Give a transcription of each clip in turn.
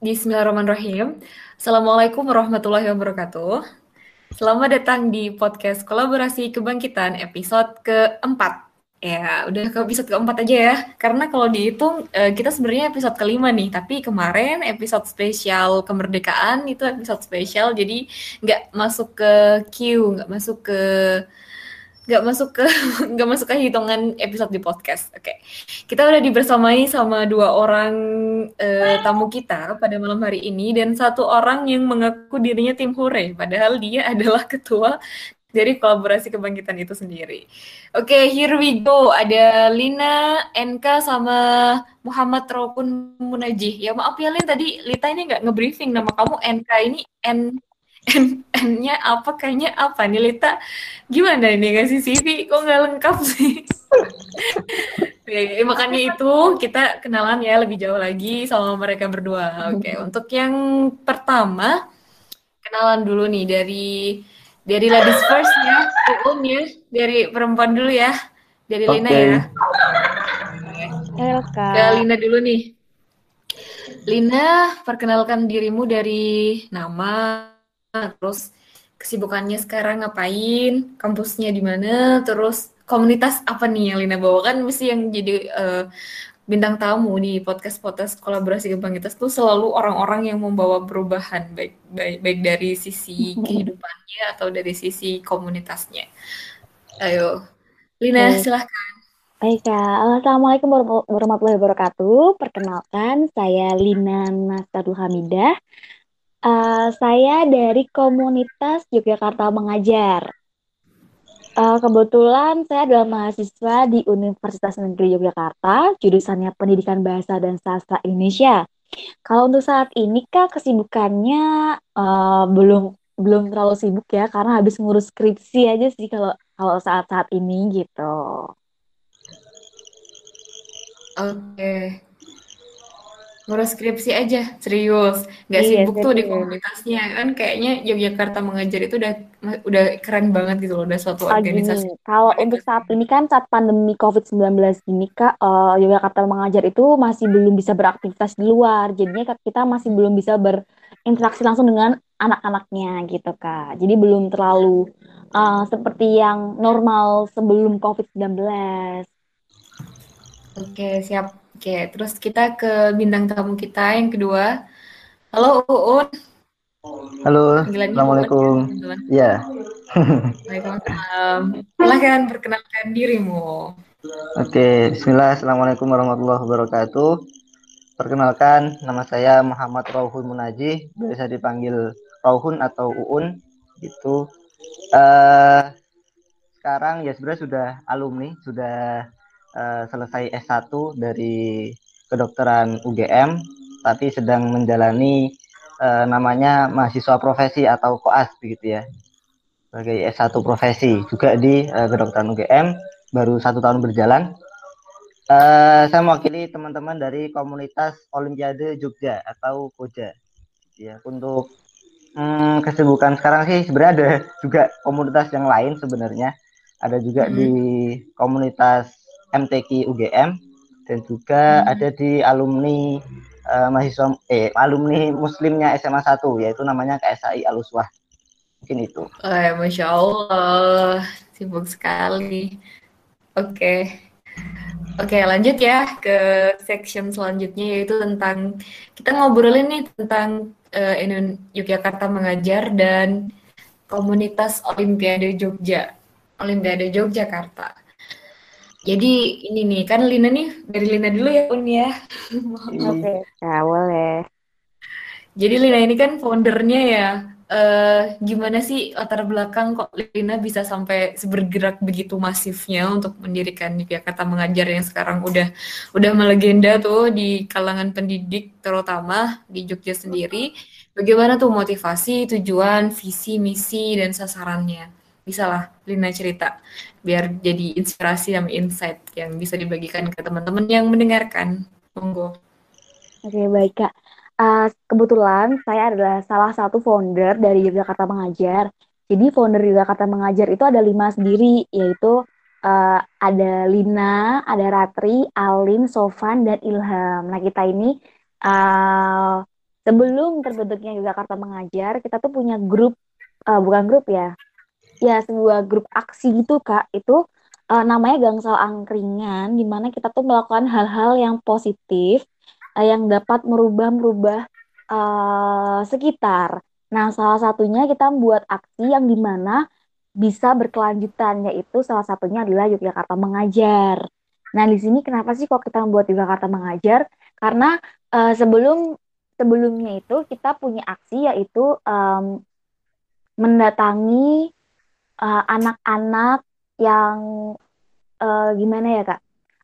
Bismillahirrahmanirrahim. Assalamualaikum warahmatullahi wabarakatuh. Selamat datang di podcast kolaborasi kebangkitan episode keempat. Ya, udah ke episode keempat aja ya. Karena kalau dihitung eh, kita sebenarnya episode kelima nih. Tapi kemarin episode spesial kemerdekaan itu episode spesial, jadi nggak masuk ke queue, nggak masuk ke nggak masuk ke nggak masuk ke hitungan episode di podcast. Oke, kita udah dibersamai sama dua orang uh, tamu kita pada malam hari ini dan satu orang yang mengaku dirinya tim Hure, padahal dia adalah ketua dari kolaborasi kebangkitan itu sendiri. Oke, okay, here we go. Ada Lina, NK, sama Muhammad Rokun Munajih. Ya maaf ya Lin, tadi Lita ini nggak ngebriefing nama kamu NK ini N N-nya apa kayaknya apa nih Lita gimana ini ngasih CV kok nggak lengkap sih ya, makanya itu kita kenalan ya lebih jauh lagi sama mereka berdua oke okay. untuk yang pertama kenalan dulu nih dari dari ladies first ya Uun ya dari perempuan dulu ya dari okay. Lina ya Kak. Ke Lina dulu nih. Lina, perkenalkan dirimu dari nama, terus kesibukannya sekarang ngapain, kampusnya di mana, terus komunitas apa nih yang Lina bawa kan mesti yang jadi uh, bintang tamu di podcast-podcast kolaborasi kebangkitan itu selalu orang-orang yang membawa perubahan baik baik baik dari sisi kehidupannya atau dari sisi komunitasnya. Ayo, Lina Baik. silahkan. Baik Kak, Assalamualaikum warahmatullahi wabarakatuh. Perkenalkan, saya Lina Nasrul Hamidah. Uh, saya dari komunitas Yogyakarta Mengajar. Uh, kebetulan saya adalah mahasiswa di Universitas Negeri Yogyakarta, jurusannya Pendidikan Bahasa dan Sastra Indonesia. Kalau untuk saat ini kak kesibukannya uh, belum belum terlalu sibuk ya, karena habis ngurus skripsi aja sih kalau kalau saat-saat ini gitu. Oke. Ngurus skripsi aja serius. Nggak iya, sibuk tuh di komunitasnya. Kan kayaknya Yogyakarta mengajar itu udah udah keren banget gitu loh udah suatu oh, organisasi. kalau untuk saat ini kan saat pandemi COVID-19 ini kak uh, Yogyakarta mengajar itu masih belum bisa beraktivitas di luar. Jadinya kita masih belum bisa berinteraksi langsung dengan anak-anaknya gitu kak. Jadi belum terlalu uh, seperti yang normal sebelum COVID-19 Oke, siap. Oke, terus kita ke bintang tamu kita yang kedua. Halo Uun. Halo, Assalamualaikum. Iya. Waalaikumsalam. Silahkan perkenalkan dirimu. Oke, Bismillah. Assalamualaikum warahmatullahi wabarakatuh. Perkenalkan, nama saya Muhammad Rauhun Munaji, biasa dipanggil Rauhun atau Uun. Gitu. Uh, sekarang ya sebenarnya sudah alumni, sudah uh, selesai S1 dari kedokteran UGM, tapi sedang menjalani uh, namanya mahasiswa profesi atau koas begitu ya, sebagai S1 profesi juga di uh, kedokteran UGM, baru satu tahun berjalan. Uh, saya mewakili teman-teman dari komunitas Olimpiade Jogja atau Koja. Ya, untuk hmm, kesibukan sekarang sih sebenarnya ada juga komunitas yang lain sebenarnya. Ada juga hmm. di komunitas MTQ UGM dan juga hmm. ada di alumni uh, mahasiswa eh alumni muslimnya SMA 1 yaitu namanya KSAI Aluswah. Mungkin itu. Oh, ya, Masya Allah, sibuk sekali. Oke. Okay. Oke, okay, lanjut ya ke section selanjutnya yaitu tentang kita ngobrolin nih tentang uh, Yogyakarta mengajar dan komunitas Olimpiade Jogja, Olimpiade Yogyakarta. Jadi ini nih kan Lina nih dari Lina dulu ya Un ya. Oke, ya boleh. Jadi Lina ini kan foundernya ya. Uh, gimana sih latar belakang kok Lina bisa sampai bergerak begitu masifnya untuk mendirikan Yogyakarta Mengajar yang sekarang udah udah melegenda tuh di kalangan pendidik terutama di Jogja sendiri. Bagaimana tuh motivasi, tujuan, visi, misi dan sasarannya? bisa lah Lina cerita biar jadi inspirasi sama insight yang bisa dibagikan ke teman-teman yang mendengarkan. Monggo. Oke, baik Kak. Uh, kebetulan saya adalah salah satu founder dari Yogyakarta Mengajar. Jadi founder Yogyakarta Mengajar itu ada lima sendiri, yaitu uh, ada Lina, ada Ratri, Alin, Sofan, dan Ilham. Nah kita ini uh, sebelum terbentuknya Yogyakarta Mengajar, kita tuh punya grup, uh, bukan grup ya, ya sebuah grup aksi gitu kak, itu uh, namanya Gangsal Angkringan, di mana kita tuh melakukan hal-hal yang positif, uh, yang dapat merubah-merubah uh, sekitar. Nah, salah satunya kita membuat aksi yang di mana bisa berkelanjutan, yaitu salah satunya adalah Yogyakarta Mengajar. Nah, di sini kenapa sih kok kita membuat Yogyakarta Mengajar? Karena uh, sebelum sebelumnya itu kita punya aksi yaitu um, mendatangi eh, anak-anak uh, yang uh, gimana ya kak?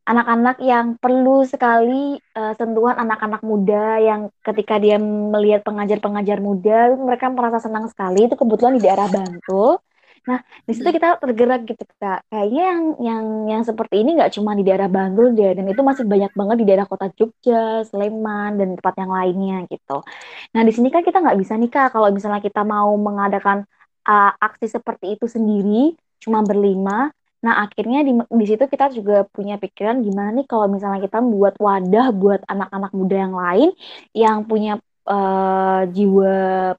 Anak-anak yang perlu sekali uh, sentuhan anak-anak muda yang ketika dia melihat pengajar-pengajar muda mereka merasa senang sekali itu kebetulan di daerah Bantul Nah, di situ kita tergerak gitu kak. Kayaknya yang yang yang seperti ini nggak cuma di daerah Bantul deh, dan itu masih banyak banget di daerah kota Jogja, Sleman, dan tempat yang lainnya gitu. Nah, di sini kan kita nggak bisa nih kak, kalau misalnya kita mau mengadakan uh, aksi seperti itu sendiri, cuma berlima. Nah, akhirnya di, di situ kita juga punya pikiran gimana nih kalau misalnya kita membuat wadah buat anak-anak muda yang lain yang punya uh, jiwa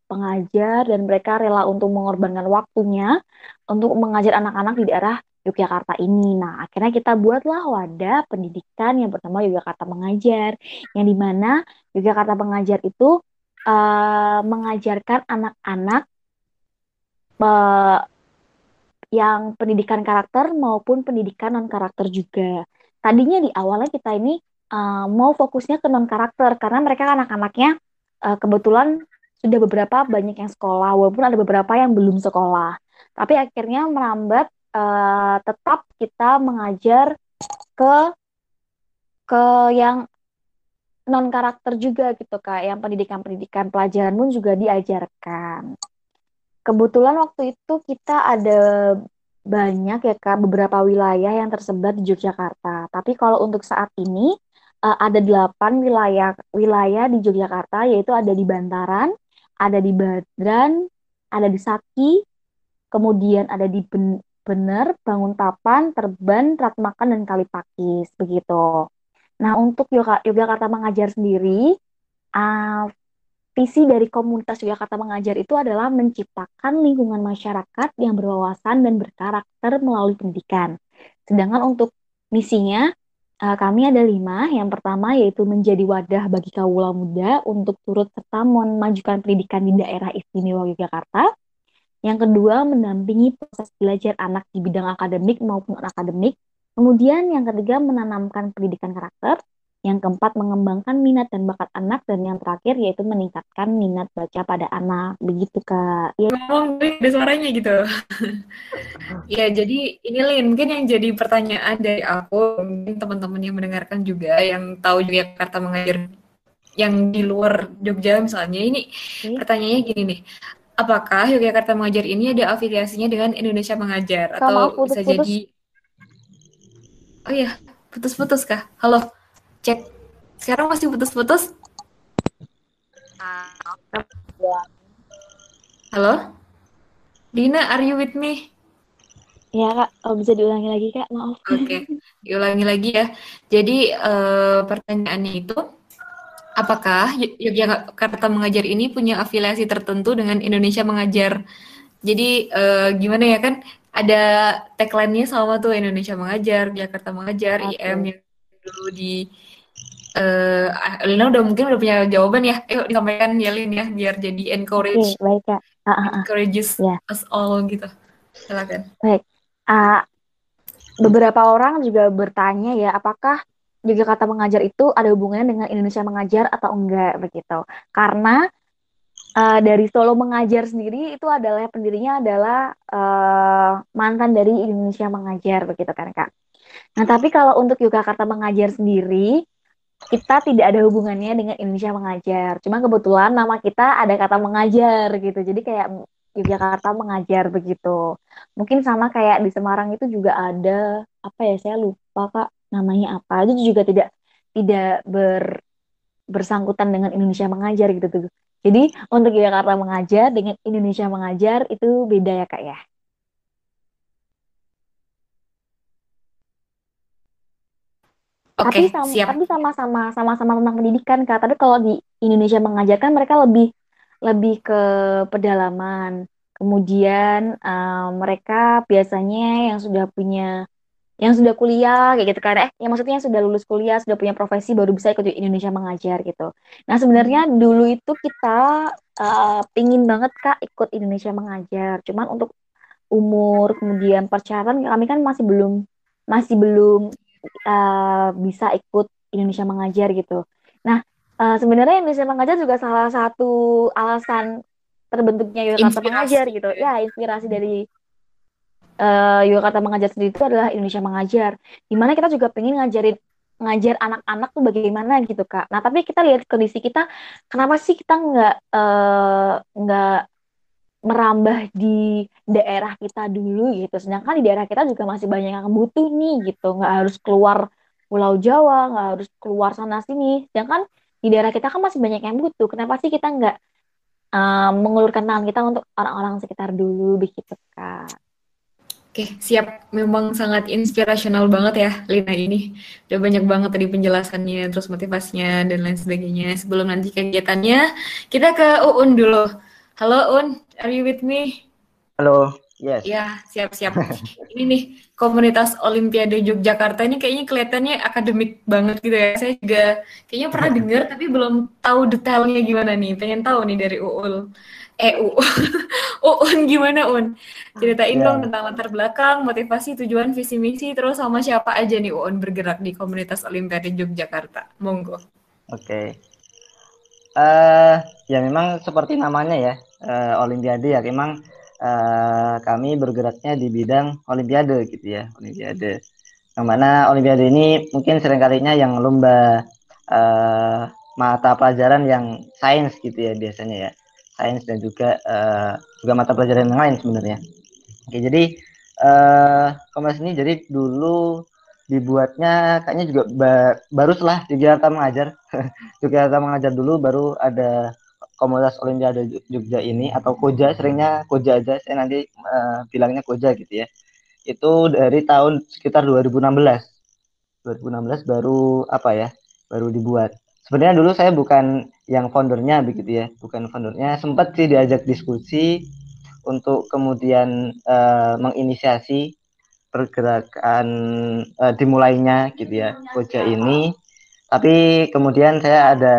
pengajar dan mereka rela untuk mengorbankan waktunya untuk mengajar anak-anak di daerah Yogyakarta ini. Nah, akhirnya kita buatlah wadah pendidikan yang pertama Yogyakarta Mengajar, yang di mana Yogyakarta Mengajar itu uh, mengajarkan anak-anak uh, yang pendidikan karakter maupun pendidikan non karakter juga. Tadinya di awalnya kita ini uh, mau fokusnya ke non karakter karena mereka anak-anaknya uh, kebetulan sudah beberapa banyak yang sekolah walaupun ada beberapa yang belum sekolah. Tapi akhirnya merambat uh, tetap kita mengajar ke ke yang non karakter juga gitu kak. Yang pendidikan pendidikan pelajaran pun juga diajarkan kebetulan waktu itu kita ada banyak ya kak beberapa wilayah yang tersebar di Yogyakarta tapi kalau untuk saat ini uh, ada delapan wilayah wilayah di Yogyakarta yaitu ada di Bantaran, ada di Badran, ada di Saki, kemudian ada di ben Bener, Banguntapan, Terban, Ratmakan dan Kalipakis begitu. Nah untuk Yogyakarta Mengajar sendiri, uh, visi dari komunitas Yogyakarta Mengajar itu adalah menciptakan lingkungan masyarakat yang berwawasan dan berkarakter melalui pendidikan. Sedangkan untuk misinya Uh, kami ada lima. Yang pertama yaitu menjadi wadah bagi kaula muda untuk turut serta memajukan pendidikan di daerah istimewa Yogyakarta. Yang kedua, mendampingi proses belajar anak di bidang akademik maupun akademik. Kemudian yang ketiga, menanamkan pendidikan karakter. Yang keempat, mengembangkan minat dan bakat anak. Dan yang terakhir, yaitu meningkatkan minat baca pada anak. Begitu, Kak. Ya. Ngomong ada suaranya gitu. ya, jadi ini Lin, mungkin yang jadi pertanyaan dari aku, mungkin teman-teman yang mendengarkan juga, yang tahu juga Jakarta mengajar yang di luar Jogja misalnya, ini okay. pertanyaannya gini nih, apakah Yogyakarta Mengajar ini ada afiliasinya dengan Indonesia Mengajar atau putus, bisa putus. jadi Oh iya, putus-putus kah? Halo cek sekarang masih putus-putus halo Dina are you with me Ya kak, oh, bisa diulangi lagi kak, maaf. Oke, okay. diulangi lagi ya. Jadi uh, pertanyaannya itu, apakah Yogyakarta Mengajar ini punya afiliasi tertentu dengan Indonesia Mengajar? Jadi uh, gimana ya kan, ada tagline-nya sama tuh Indonesia Mengajar, Jakarta Mengajar, okay. IM yang dulu di uh, Lina udah mungkin udah punya jawaban ya. Ayo disampaikan ya Lin ya biar jadi encourage. Okay, baik kak. Uh, uh, uh. Encourages yeah. us all gitu. Silakan. Baik. Uh, beberapa orang juga bertanya ya apakah juga kata mengajar itu ada hubungannya dengan Indonesia mengajar atau enggak begitu. Karena uh, dari Solo mengajar sendiri itu adalah pendirinya adalah uh, mantan dari Indonesia mengajar begitu kan kak. Nah tapi kalau untuk Yogyakarta mengajar sendiri kita tidak ada hubungannya dengan Indonesia mengajar. Cuma kebetulan nama kita ada kata mengajar gitu. Jadi kayak Yogyakarta mengajar begitu. Mungkin sama kayak di Semarang itu juga ada apa ya saya lupa Kak namanya apa. Itu juga tidak tidak ber bersangkutan dengan Indonesia mengajar gitu tuh. Jadi untuk Yogyakarta mengajar dengan Indonesia mengajar itu beda ya Kak ya. Oke, tapi sama, siap. tapi sama-sama sama-sama tentang pendidikan kak. Tapi kalau di Indonesia mengajarkan mereka lebih lebih ke pedalaman. Kemudian uh, mereka biasanya yang sudah punya yang sudah kuliah kayak gitu kan eh yang maksudnya yang sudah lulus kuliah sudah punya profesi baru bisa ikut di Indonesia mengajar gitu nah sebenarnya dulu itu kita uh, pingin banget kak ikut Indonesia mengajar cuman untuk umur kemudian persyaratan kami kan masih belum masih belum uh, bisa ikut Indonesia mengajar gitu nah uh, sebenarnya Indonesia mengajar juga salah satu alasan terbentuknya Yogyakarta mengajar gitu ya inspirasi dari uh, Yogyakarta Mengajar sendiri itu adalah Indonesia Mengajar. Di mana kita juga pengen ngajarin ngajar anak-anak tuh bagaimana gitu kak. Nah tapi kita lihat kondisi kita, kenapa sih kita nggak uh, nggak merambah di daerah kita dulu gitu. Sedangkan di daerah kita juga masih banyak yang butuh nih gitu. Nggak harus keluar Pulau Jawa, nggak harus keluar sana sini. Sedangkan di daerah kita kan masih banyak yang butuh. Kenapa sih kita nggak uh, mengulurkan tangan kita untuk orang-orang sekitar dulu begitu kak? Oke, siap. Memang sangat inspirasional banget ya Lina ini. Udah banyak banget tadi penjelasannya, terus motivasinya dan lain sebagainya. Sebelum nanti kegiatannya, kita ke Uun dulu. Halo Un, are you with me? Halo, yes. Ya, siap-siap. ini nih, komunitas Olimpiade Yogyakarta ini kayaknya kelihatannya akademik banget gitu ya. Saya juga kayaknya pernah dengar tapi belum tahu detailnya gimana nih. Pengen tahu nih dari Uul. EU. Un gimana Un? Ceritain yeah. dong tentang latar belakang, motivasi, tujuan, visi misi, terus sama siapa aja nih Un bergerak di komunitas Olimpiade Yogyakarta. Monggo. Oke. Okay. Uh, eh, ya memang seperti namanya ya, uh, Olimpiade ya. Memang uh, kami bergeraknya di bidang Olimpiade gitu ya, Olimpiade. Yang mana Olimpiade ini mungkin seringkalinya yang lomba uh, mata pelajaran yang sains gitu ya biasanya ya sains dan juga uh, juga mata pelajaran yang lain sebenarnya. Oke, jadi uh, ini jadi dulu dibuatnya kayaknya juga ba baru setelah Yogyakarta mengajar Yogyakarta mengajar dulu baru ada komunitas Olimpiade Jogja ini atau Koja seringnya Koja aja saya nanti uh, bilangnya Koja gitu ya. Itu dari tahun sekitar 2016 2016 baru apa ya baru dibuat. Sebenarnya dulu saya bukan yang foundernya begitu ya bukan foundernya. Sempat sih diajak diskusi untuk kemudian uh, menginisiasi pergerakan uh, dimulainya gitu ya koja ini. Tapi kemudian saya ada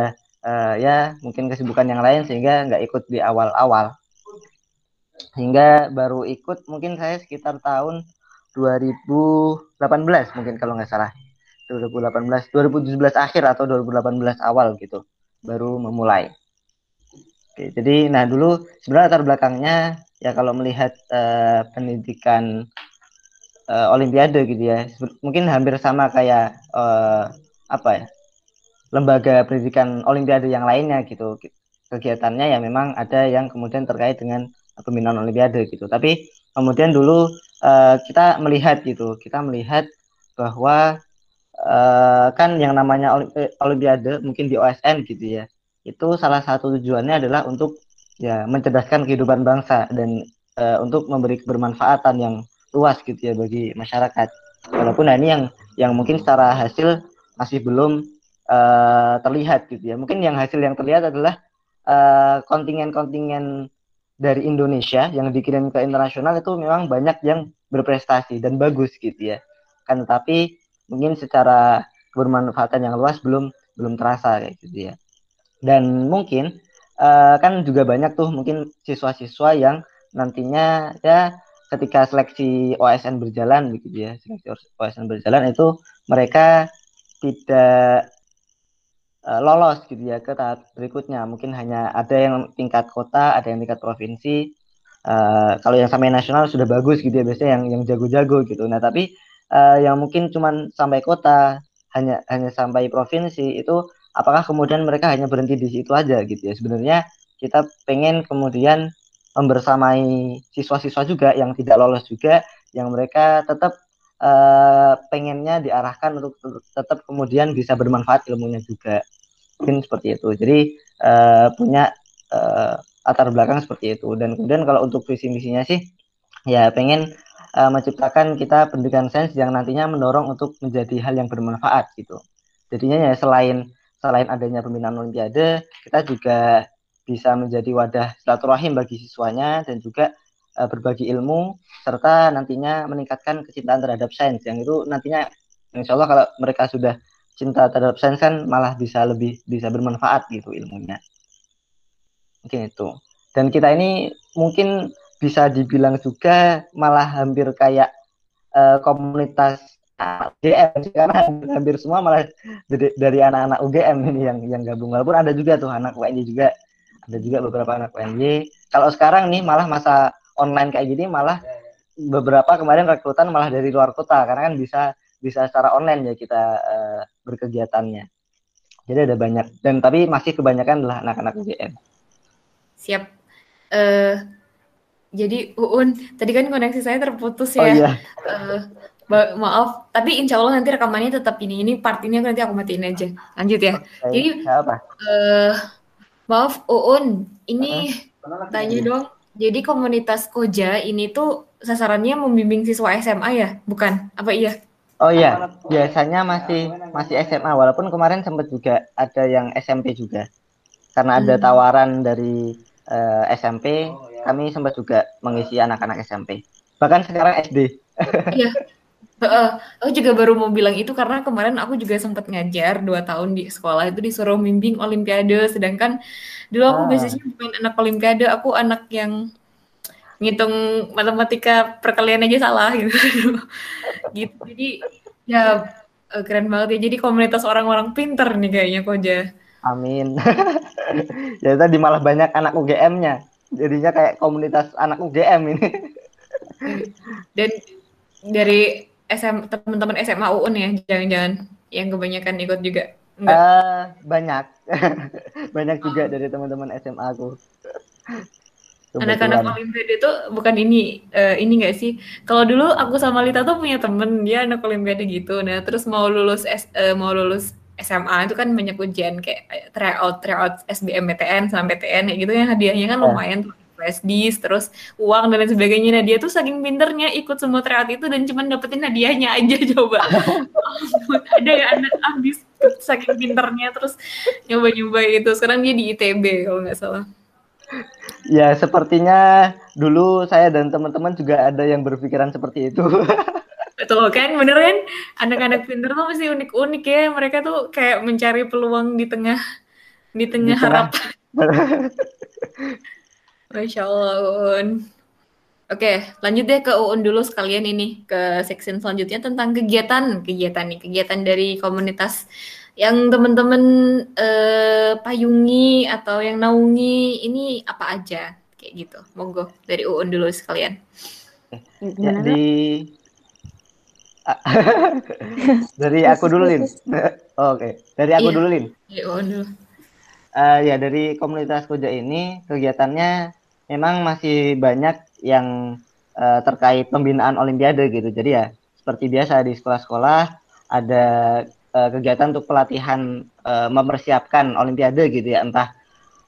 uh, ya mungkin kesibukan yang lain sehingga nggak ikut di awal-awal. Hingga baru ikut mungkin saya sekitar tahun 2018 mungkin kalau nggak salah. 2018 2017 akhir atau 2018 awal gitu. Baru memulai. Oke, jadi nah dulu sebenarnya latar belakangnya ya kalau melihat uh, pendidikan uh, olimpiade gitu ya mungkin hampir sama kayak uh, apa ya lembaga pendidikan olimpiade yang lainnya gitu. Kegiatannya ya memang ada yang kemudian terkait dengan pembinaan olimpiade gitu. Tapi kemudian dulu uh, kita melihat gitu. Kita melihat bahwa uh, kan yang namanya eh, olimpiade mungkin di OSN gitu ya itu salah satu tujuannya adalah untuk ya mencerdaskan kehidupan bangsa dan uh, untuk memberi kebermanfaatan yang luas gitu ya bagi masyarakat. Walaupun nah ini yang yang mungkin secara hasil masih belum uh, terlihat gitu ya mungkin yang hasil yang terlihat adalah kontingen-kontingen uh, dari Indonesia yang dikirim ke internasional itu memang banyak yang berprestasi dan bagus gitu ya kan tetapi mungkin secara kebermanfaatan yang luas belum belum terasa kayak gitu ya. Dan mungkin uh, kan juga banyak tuh mungkin siswa-siswa yang nantinya ya ketika seleksi OSN berjalan begitu ya, seleksi OSN berjalan itu mereka tidak uh, lolos gitu ya ke tahap berikutnya. Mungkin hanya ada yang tingkat kota, ada yang tingkat provinsi. Uh, kalau yang sampai nasional sudah bagus gitu ya biasanya yang yang jago-jago gitu. Nah, tapi uh, yang mungkin cuma sampai kota hanya hanya sampai provinsi itu apakah kemudian mereka hanya berhenti di situ aja gitu ya sebenarnya kita pengen kemudian membersamai siswa-siswa juga yang tidak lolos juga yang mereka tetap uh, pengennya diarahkan untuk tetap kemudian bisa bermanfaat ilmunya juga. Mungkin seperti itu. Jadi uh, punya uh, latar belakang seperti itu. Dan kemudian kalau untuk visi misinya sih ya pengen uh, menciptakan kita pendidikan sains yang nantinya mendorong untuk menjadi hal yang bermanfaat gitu. Jadinya ya selain selain adanya pembinaan olimpiade, kita juga bisa menjadi wadah silaturahim bagi siswanya dan juga uh, berbagi ilmu serta nantinya meningkatkan kecintaan terhadap sains. Yang itu nantinya insya Allah kalau mereka sudah cinta terhadap sains kan malah bisa lebih bisa bermanfaat gitu ilmunya. Mungkin itu. Dan kita ini mungkin bisa dibilang juga malah hampir kayak uh, komunitas UGM karena hampir semua malah dari, dari anak-anak UGM ini yang yang gabung. Walaupun ada juga tuh anak UNJ juga. Ada juga beberapa anak UNJ kalau sekarang nih malah masa online kayak gini malah beberapa kemarin rekrutan malah dari luar kota karena kan bisa bisa secara online ya kita uh, berkegiatannya. Jadi ada banyak dan tapi masih kebanyakan adalah anak-anak UGM siap. Uh, jadi Uun tadi kan koneksi saya terputus ya. Oh, iya. uh, maaf tapi insya Allah nanti rekamannya tetap ini ini part ini nanti aku matiin aja. Lanjut ya. Okay. jadi apa? Uh, maaf Uun ini uh, tanya dong jadi komunitas Koja ini tuh sasarannya membimbing siswa SMA ya bukan? Apa iya? Oh iya biasanya masih masih SMA walaupun kemarin sempat juga ada yang SMP juga. Karena ada hmm. tawaran dari uh, SMP kami sempat juga mengisi anak-anak SMP bahkan sekarang SD iya Uh, aku juga baru mau bilang itu karena kemarin aku juga sempat ngajar dua tahun di sekolah itu disuruh bimbing olimpiade sedangkan dulu aku ah. biasanya bukan anak olimpiade aku anak yang ngitung matematika perkalian aja salah gitu. Gitu. Jadi ya eh, keren banget ya. Jadi komunitas orang-orang pinter nih kayaknya koja amin. Ya tadi malah banyak anak UGM-nya jadinya kayak komunitas anak UGM ini. Dan dari SM teman-teman SMA UUN ya jangan-jangan yang kebanyakan ikut juga. Uh, banyak. Banyak juga oh. dari teman-teman SMA aku. Anak-anak olimpiade itu bukan ini uh, ini enggak sih? Kalau dulu aku sama Lita tuh punya temen dia anak olimpiade gitu. Nah terus mau lulus S, uh, mau lulus SMA itu kan banyak ujian kayak tryout tryout SBMPTN sampai PTN gitu ya. Hadiahnya kan lumayan tuh flash disk, terus uang dan lain sebagainya. Nah dia tuh saking pinternya ikut semua tryout itu dan cuma dapetin hadiahnya aja coba. ada ya anak abis saking pinternya terus nyoba-nyoba itu. Sekarang dia di ITB kalau nggak salah. Ya sepertinya dulu saya dan teman-teman juga ada yang berpikiran seperti itu. Betul kan, bener kan? Anak-anak pinter tuh masih unik-unik ya. Mereka tuh kayak mencari peluang di tengah di tengah, di tengah. harapan. Masya Allah, Un. Oke, lanjut deh ke UUN dulu sekalian ini ke section selanjutnya tentang kegiatan, kegiatan nih, kegiatan dari komunitas yang teman-teman eh, payungi atau yang naungi ini apa aja kayak gitu. Monggo dari UUN dulu sekalian. Ya, di dari aku dulu Lin. Oke, okay. dari aku iya. dulu Lin. UUN dulu. Uh, ya dari komunitas Koja ini kegiatannya memang masih banyak yang uh, terkait pembinaan olimpiade gitu. Jadi ya seperti biasa di sekolah-sekolah ada uh, kegiatan untuk pelatihan uh, mempersiapkan olimpiade gitu ya, entah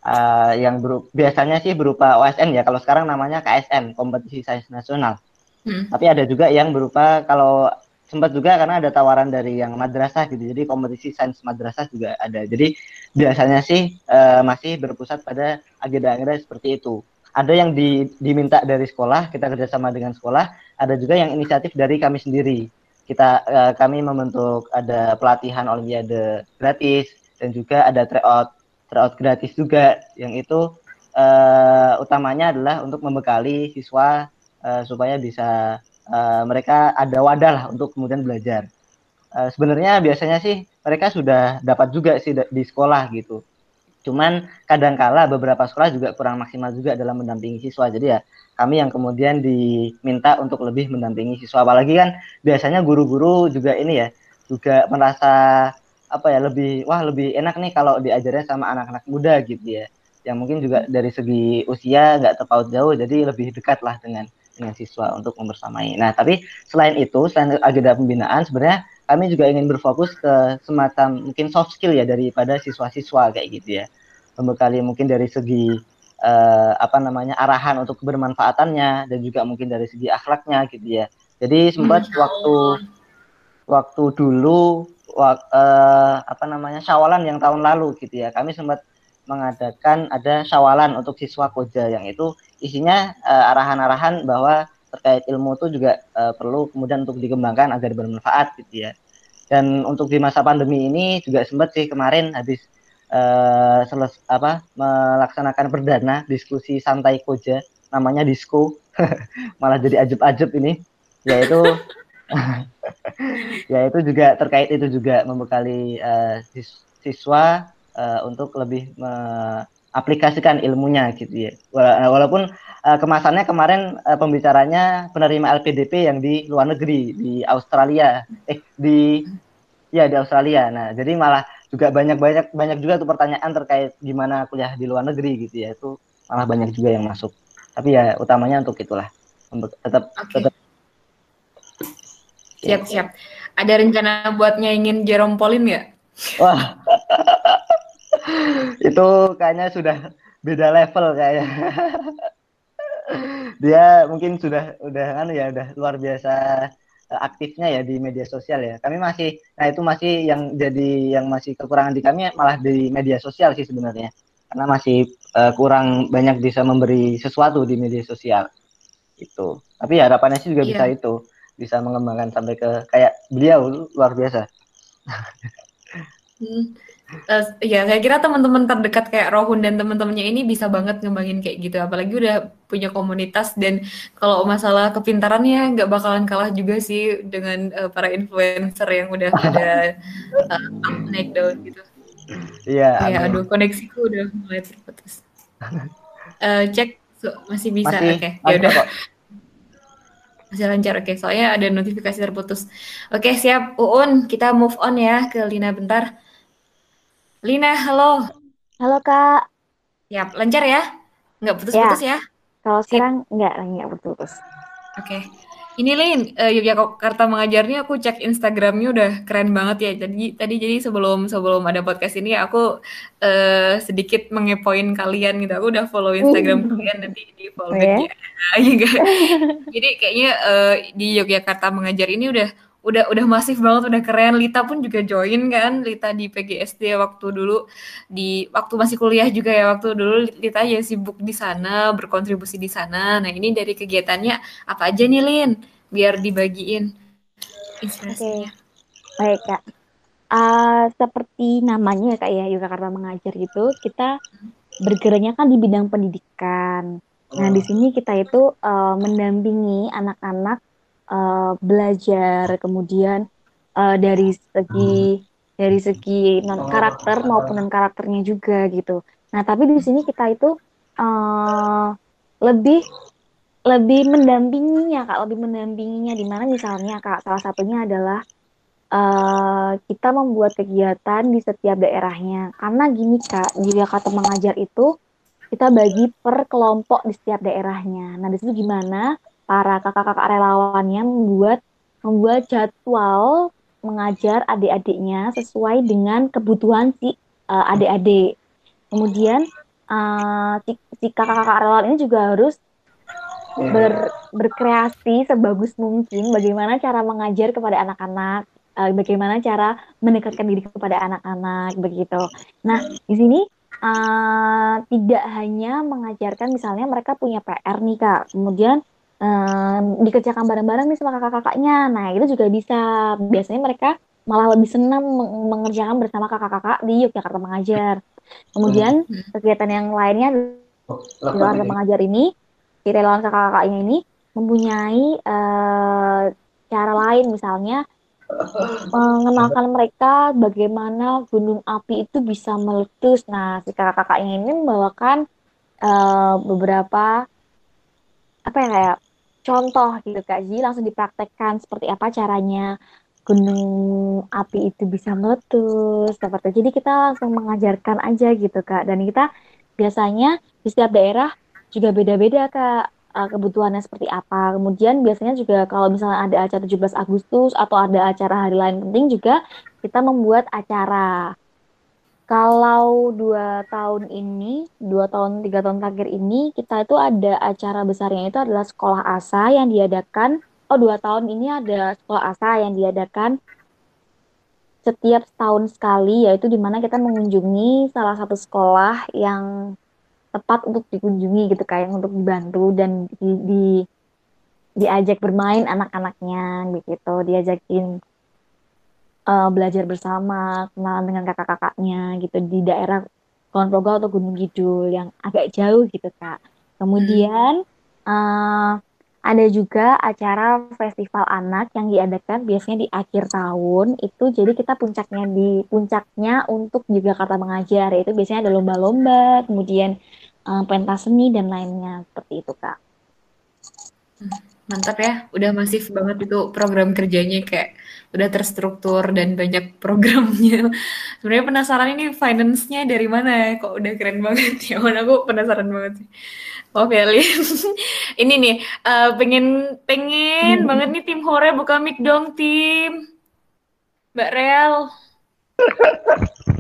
uh, yang biasanya sih berupa OSN ya, kalau sekarang namanya KSN, kompetisi sains nasional. Hmm. Tapi ada juga yang berupa kalau sempat juga karena ada tawaran dari yang madrasah gitu. Jadi kompetisi sains madrasah juga ada. Jadi biasanya sih uh, masih berpusat pada agenda-agenda seperti itu ada yang di, diminta dari sekolah, kita kerjasama dengan sekolah, ada juga yang inisiatif dari kami sendiri. Kita uh, kami membentuk ada pelatihan olimpiade gratis dan juga ada tryout tryout gratis juga yang itu uh, utamanya adalah untuk membekali siswa uh, supaya bisa uh, mereka ada wadah lah untuk kemudian belajar. Uh, sebenarnya biasanya sih mereka sudah dapat juga sih di sekolah gitu Cuman kadangkala beberapa sekolah juga kurang maksimal juga dalam mendampingi siswa. Jadi ya kami yang kemudian diminta untuk lebih mendampingi siswa. Apalagi kan biasanya guru-guru juga ini ya juga merasa apa ya lebih wah lebih enak nih kalau diajarnya sama anak-anak muda gitu ya. Yang mungkin juga dari segi usia nggak terpaut jauh, jadi lebih dekat lah dengan dengan siswa untuk membersamai. Nah, tapi selain itu, selain agenda pembinaan, sebenarnya kami juga ingin berfokus ke semacam mungkin soft skill ya daripada siswa-siswa kayak gitu ya. Membekali mungkin dari segi uh, apa namanya arahan untuk bermanfaatannya dan juga mungkin dari segi akhlaknya gitu ya. Jadi sempat waktu waktu dulu wak, uh, apa namanya syawalan yang tahun lalu gitu ya. Kami sempat mengadakan ada syawalan untuk siswa koja yang itu isinya uh, arahan-arahan bahwa terkait ilmu itu juga uh, perlu kemudian untuk dikembangkan agar bermanfaat gitu ya. Dan untuk di masa pandemi ini juga sempat sih kemarin habis uh, seles apa melaksanakan perdana diskusi santai koja namanya disco malah jadi ajeb-ajeb ini yaitu ya itu juga terkait itu juga membekali uh, siswa uh, untuk lebih mengaplikasikan ilmunya gitu ya. Walaupun uh, kemasannya kemarin uh, pembicaranya penerima LPDP yang di luar negeri di Australia, eh di ya di Australia. Nah jadi malah juga banyak banyak banyak juga tuh pertanyaan terkait gimana kuliah di luar negeri gitu ya itu malah banyak juga yang masuk. Tapi ya utamanya untuk itulah tetap okay. tetap Siap, siap. Ada rencana buat nyaingin Jerome Pauline nggak? Wah, itu kayaknya sudah beda level kayaknya. Dia mungkin sudah udah kan ya udah luar biasa aktifnya ya di media sosial ya. Kami masih, nah itu masih yang jadi yang masih kekurangan di kami malah di media sosial sih sebenarnya. Karena masih uh, kurang banyak bisa memberi sesuatu di media sosial. Itu. Tapi harapannya sih juga yeah. bisa itu bisa mengembangkan sampai ke kayak beliau luar biasa. hmm. Uh, ya, saya kira teman-teman terdekat kayak Rohun dan teman-temannya ini bisa banget ngembangin kayak gitu. Apalagi udah punya komunitas dan kalau masalah kepintarannya nggak bakalan kalah juga sih dengan uh, para influencer yang udah ada uh, naik daun gitu. Iya. Ya, aduh koneksiku udah mulai terputus. Uh, cek so, masih bisa. Oke, okay. ya udah masih lancar oke soalnya ada notifikasi terputus oke siap Uun kita move on ya ke Lina bentar Lina halo halo kak siap lancar ya nggak putus-putus ya, ya? kalau sekarang nggak nggak putus oke ini Lin, uh, Yogyakarta mengajarnya aku cek Instagramnya udah keren banget ya. Jadi tadi jadi sebelum sebelum ada podcast ini aku uh, sedikit mengepoin kalian gitu. Aku udah follow Instagram kalian nanti di follow oh, ya? ya. jadi kayaknya uh, di Yogyakarta mengajar ini udah udah udah masif banget udah keren. Lita pun juga join kan Lita di PGSD waktu dulu di waktu masih kuliah juga ya waktu dulu Lita ya sibuk di sana berkontribusi di sana. Nah ini dari kegiatannya apa aja nih Lin? Biar dibagiin inspirasinya. Okay. baik kak. Uh, seperti namanya ya kak ya Yogyakarta mengajar gitu kita bergeraknya kan di bidang pendidikan. Nah di sini kita itu uh, mendampingi anak-anak uh, belajar kemudian uh, dari segi dari segi non karakter maupun non karakternya juga gitu. Nah tapi di sini kita itu uh, lebih lebih mendampinginya kak, lebih mendampinginya di mana misalnya kak salah satunya adalah uh, kita membuat kegiatan di setiap daerahnya. Karena gini kak, di kata mengajar itu kita bagi per kelompok di setiap daerahnya. Nah di situ gimana? Para kakak-kakak relawannya membuat membuat jadwal mengajar adik-adiknya sesuai dengan kebutuhan si uh, adik-adik. Kemudian uh, si, si kakak-kakak relawan ini juga harus ber, berkreasi sebagus mungkin bagaimana cara mengajar kepada anak-anak, uh, bagaimana cara mendekatkan diri kepada anak-anak begitu. Nah, di sini uh, tidak hanya mengajarkan misalnya mereka punya PR nih Kak. Kemudian um, dikerjakan bareng-bareng nih sama kakak-kakaknya. Nah, itu juga bisa. Biasanya mereka malah lebih senang mengerjakan bersama kakak-kakak di Yogyakarta Mengajar. Kemudian hmm. kegiatan yang lainnya oh, di Yogyakarta Mengajar ini, di relawan kakak-kakaknya ini mempunyai uh, cara lain misalnya mengenalkan mereka bagaimana gunung api itu bisa meletus. Nah, si kakak-kakaknya ini membawakan uh, beberapa apa ya kayak contoh gitu Kak. Jadi langsung dipraktekkan seperti apa caranya gunung api itu bisa meletus seperti jadi kita langsung mengajarkan aja gitu kak. Dan kita biasanya di setiap daerah juga beda-beda kak eh, kebutuhannya seperti apa. Kemudian biasanya juga kalau misalnya ada acara 17 Agustus atau ada acara hari lain penting juga kita membuat acara Kalau dua tahun ini, dua tahun, tiga tahun terakhir ini, kita itu ada acara besarnya itu adalah sekolah asa yang diadakan. Oh, dua tahun ini ada sekolah asa yang diadakan setiap setahun sekali, yaitu di mana kita mengunjungi salah satu sekolah yang tepat untuk dikunjungi gitu kayak untuk dibantu dan di, di diajak bermain anak-anaknya begitu diajakin uh, belajar bersama, kenalan dengan kakak-kakaknya gitu di daerah Kulon Progo atau Gunung Kidul yang agak jauh gitu kak. Kemudian uh, ada juga acara festival anak yang diadakan biasanya di akhir tahun itu jadi kita puncaknya di puncaknya untuk juga kata mengajar itu biasanya ada lomba-lomba kemudian uh, pentas seni dan lainnya seperti itu kak. Hmm, mantap ya, udah masif banget itu program kerjanya kayak udah terstruktur dan banyak programnya. Sebenarnya penasaran ini finance-nya dari mana ya? Kok udah keren banget ya? Mana aku penasaran banget sih. Oh Feli. ini nih uh, pengen pengen banget nih tim Hore buka mic dong tim. Mbak Real.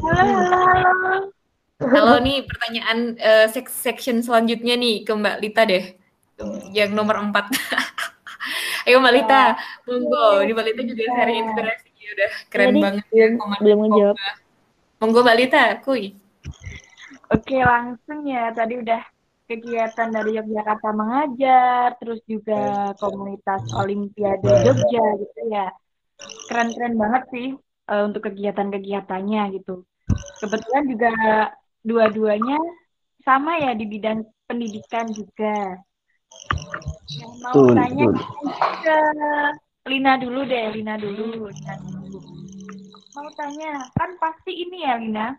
Halo, halo. Halo nih pertanyaan uh, section selanjutnya nih ke Mbak Lita deh. Yang nomor 4. Ayo Mbak Lita, monggo. Ini Mbak Lita juga sharing inspirasi udah keren Jadi, banget ya belum menjawab. Monggo Mbak Lita, kui. Oke, langsung ya. Tadi udah kegiatan dari Yogyakarta mengajar, terus juga komunitas Olimpiade Jogja gitu ya. Keren-keren banget sih uh, untuk kegiatan-kegiatannya gitu. Kebetulan juga dua-duanya sama ya di bidang pendidikan juga mau betul, tanya betul. ke Lina dulu deh, Lina dulu, Lina dulu. Mau tanya, kan pasti ini ya Lina,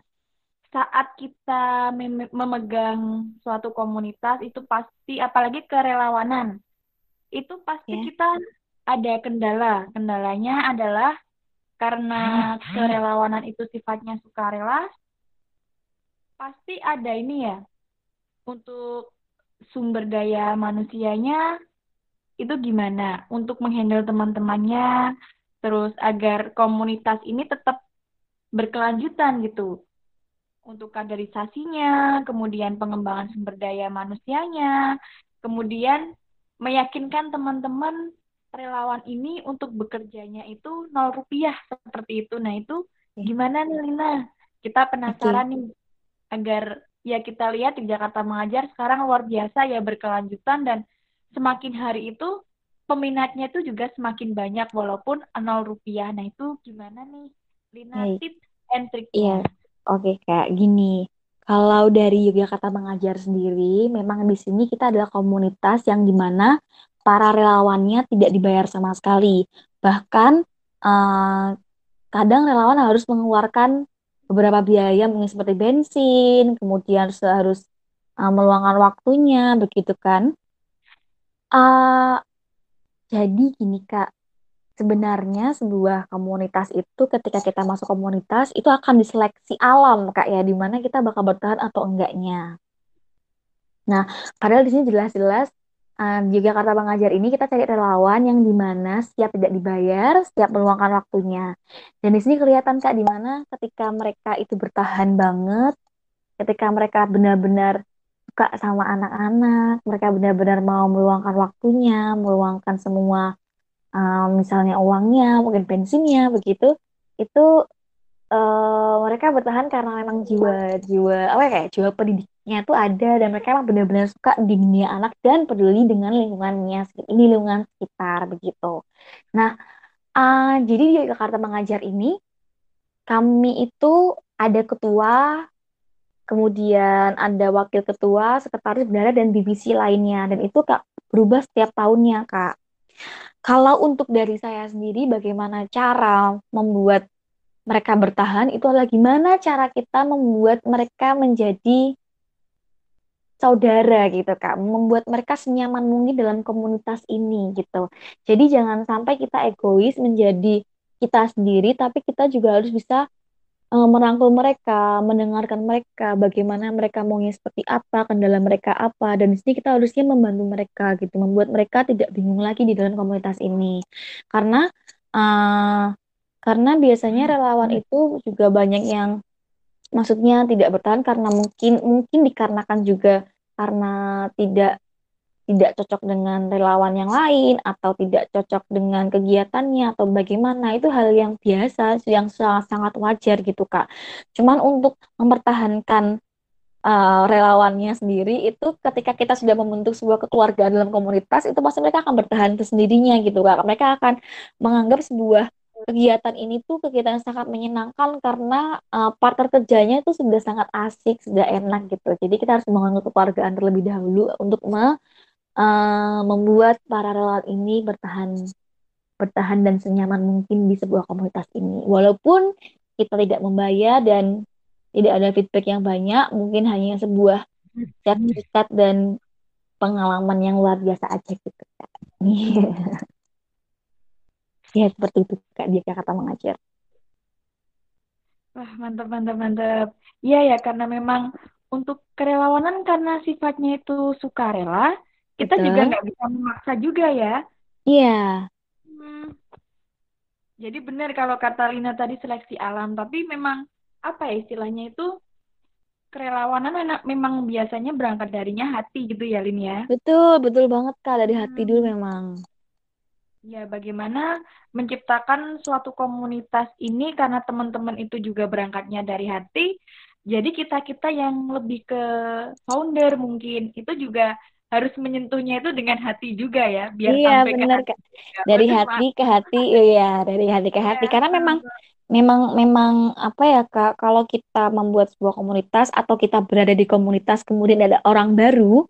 saat kita mem memegang suatu komunitas itu pasti, apalagi kerelawanan, itu pasti yeah. kita ada kendala. Kendalanya adalah karena kerelawanan itu sifatnya sukarela, pasti ada ini ya, untuk sumber daya manusianya itu gimana untuk menghandle teman-temannya terus agar komunitas ini tetap berkelanjutan gitu untuk kaderisasinya kemudian pengembangan sumber daya manusianya kemudian meyakinkan teman-teman relawan ini untuk bekerjanya itu nol rupiah seperti itu. Nah itu gimana nih Lina? Kita penasaran okay. nih agar ya kita lihat di Jakarta Mengajar sekarang luar biasa ya berkelanjutan dan semakin hari itu peminatnya itu juga semakin banyak walaupun nol rupiah. Nah itu gimana nih Lina hey. tips and triknya? Iya, oke okay, kayak gini. Kalau dari Yogyakarta Mengajar sendiri, memang di sini kita adalah komunitas yang di mana para relawannya tidak dibayar sama sekali. Bahkan uh, kadang relawan harus mengeluarkan beberapa biaya mungkin seperti bensin, kemudian harus uh, meluangkan waktunya, begitu kan? Uh, jadi gini Kak, sebenarnya sebuah komunitas itu ketika kita masuk komunitas itu akan diseleksi alam Kak ya, di mana kita bakal bertahan atau enggaknya. Nah, padahal di sini jelas-jelas uh, di Jakarta Mengajar ini kita cari relawan yang di mana siap tidak dibayar, siap meluangkan waktunya. Dan di sini kelihatan kak di mana ketika mereka itu bertahan banget, ketika mereka benar-benar suka sama anak-anak, mereka benar-benar mau meluangkan waktunya, meluangkan semua um, misalnya uangnya, mungkin bensinnya begitu, itu uh, mereka bertahan karena memang jiwa jiwa apa ya jiwa pendidik nya tuh ada dan mereka emang benar-benar suka di dunia anak dan peduli dengan lingkungannya ini lingkungan sekitar begitu. Nah, uh, jadi di Jakarta Mengajar ini kami itu ada ketua, kemudian ada wakil ketua, sekretaris bendara dan divisi lainnya dan itu kak berubah setiap tahunnya kak. Kalau untuk dari saya sendiri, bagaimana cara membuat mereka bertahan itu adalah gimana cara kita membuat mereka menjadi saudara gitu kak. Membuat mereka senyaman mungkin dalam komunitas ini gitu. Jadi jangan sampai kita egois menjadi kita sendiri tapi kita juga harus bisa uh, merangkul mereka mendengarkan mereka bagaimana mereka maunya seperti apa kendala mereka apa dan di sini kita harusnya membantu mereka gitu membuat mereka tidak bingung lagi di dalam komunitas ini. Karena uh, karena biasanya relawan itu juga banyak yang maksudnya tidak bertahan karena mungkin mungkin dikarenakan juga karena tidak tidak cocok dengan relawan yang lain atau tidak cocok dengan kegiatannya atau bagaimana itu hal yang biasa yang sangat sangat wajar gitu kak. Cuman untuk mempertahankan uh, relawannya sendiri itu ketika kita sudah membentuk sebuah kekeluargaan dalam komunitas itu pasti mereka akan bertahan sendirinya gitu kak. Mereka akan menganggap sebuah kegiatan ini tuh kegiatan yang sangat menyenangkan karena uh, partner kerjanya itu sudah sangat asik, sudah enak gitu. Jadi kita harus membangun kekeluargaan terlebih dahulu untuk me uh, membuat para relawan ini bertahan bertahan dan senyaman mungkin di sebuah komunitas ini. Walaupun kita tidak membayar dan tidak ada feedback yang banyak, mungkin hanya sebuah sertifikat dan pengalaman yang luar biasa aja gitu. ya seperti itu Kak dia kata mengajar. Wah, mantap, mantap, mantap. Iya ya, karena memang untuk kerelawanan karena sifatnya itu sukarela, kita Betul. juga nggak bisa memaksa juga ya. Iya. Hmm. Jadi benar kalau kata Lina tadi seleksi alam, tapi memang apa ya istilahnya itu kerelawanan anak memang biasanya berangkat darinya hati gitu ya Lin ya. Betul, betul banget Kak dari hati hmm. dulu memang. Ya, bagaimana menciptakan suatu komunitas ini karena teman-teman itu juga berangkatnya dari hati. Jadi kita-kita yang lebih ke founder mungkin itu juga harus menyentuhnya itu dengan hati juga ya biar iya, sampai benar, ke hati. Dari hati ke hati iya, dari hati ke hati ya, karena memang memang memang apa ya Kak, kalau kita membuat sebuah komunitas atau kita berada di komunitas kemudian ada orang baru,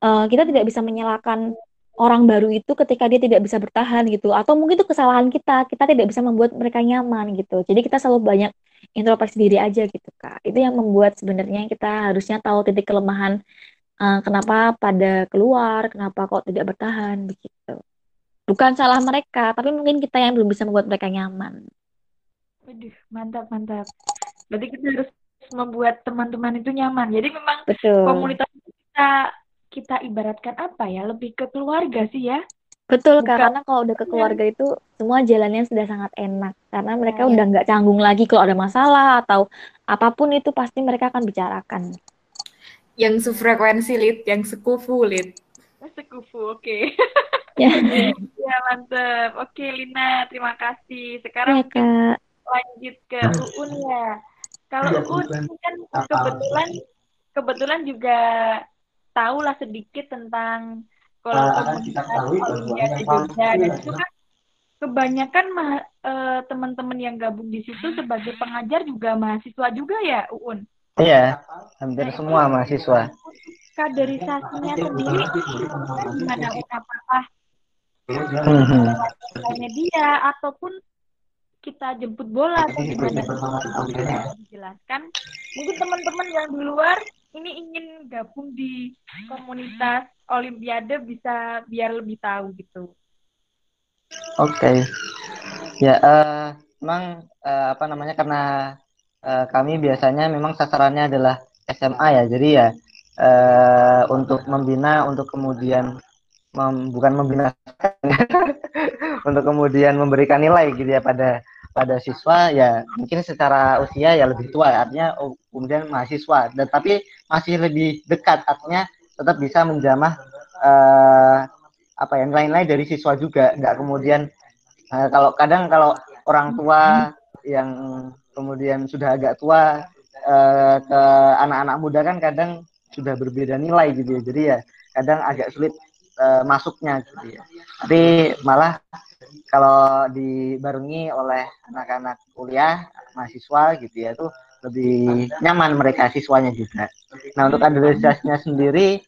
uh, kita tidak bisa menyalahkan orang baru itu ketika dia tidak bisa bertahan gitu atau mungkin itu kesalahan kita, kita tidak bisa membuat mereka nyaman gitu. Jadi kita selalu banyak introspeksi diri aja gitu Kak. Itu yang membuat sebenarnya kita harusnya tahu titik kelemahan uh, kenapa pada keluar, kenapa kok tidak bertahan begitu. Bukan salah mereka, tapi mungkin kita yang belum bisa membuat mereka nyaman. Waduh, mantap mantap. Berarti kita harus membuat teman-teman itu nyaman. Jadi memang Betul. komunitas kita kita ibaratkan apa ya? Lebih ke keluarga sih ya. Betul, Bukan. karena kalau udah ke keluarga itu semua jalannya sudah sangat enak. Karena mereka oh, udah nggak canggung lagi kalau ada masalah atau apa pun itu pasti mereka akan bicarakan yang sefrekuensi lead, yang sekufu lead. Sekufu, oke. Okay. ya. ya mantep. Oke okay, Lina, terima kasih. Sekarang ya, lanjut ke Uun ya. Kalau ya, Uun kan kebetulan kebetulan juga tahu lah sedikit tentang kalau uh, Olimpiade Jogja dan itu kan kebanyakan uh, teman-teman yang gabung di situ sebagai pengajar juga mahasiswa juga ya Uun. Iya, hampir semua mahasiswa. Kaderisasinya sendiri gimana? Apakah hmm. media ataupun kita jemput bola atau gimana? Dijelaskan. Mungkin teman-teman yang di luar ini ingin gabung di komunitas Olimpiade bisa biar lebih tahu gitu. Oke. Okay. Ya, uh, memang uh, apa namanya karena uh, kami biasanya memang sasarannya adalah SMA ya. Jadi ya uh, untuk membina untuk kemudian mem, bukan membina untuk kemudian memberikan nilai gitu ya pada pada siswa ya mungkin secara usia ya lebih tua ya, artinya oh, kemudian mahasiswa dan tapi masih lebih dekat artinya tetap bisa menjamah uh, apa ya nilai-nilai dari siswa juga. Nggak kemudian uh, kalau kadang kalau orang tua yang kemudian sudah agak tua uh, ke anak-anak muda kan kadang sudah berbeda nilai gitu ya. Jadi ya kadang agak sulit uh, masuknya gitu ya. Tapi malah kalau dibarengi oleh anak-anak kuliah mahasiswa gitu ya tuh lebih nyaman mereka siswanya juga. nah untuk kaderisasinya sendiri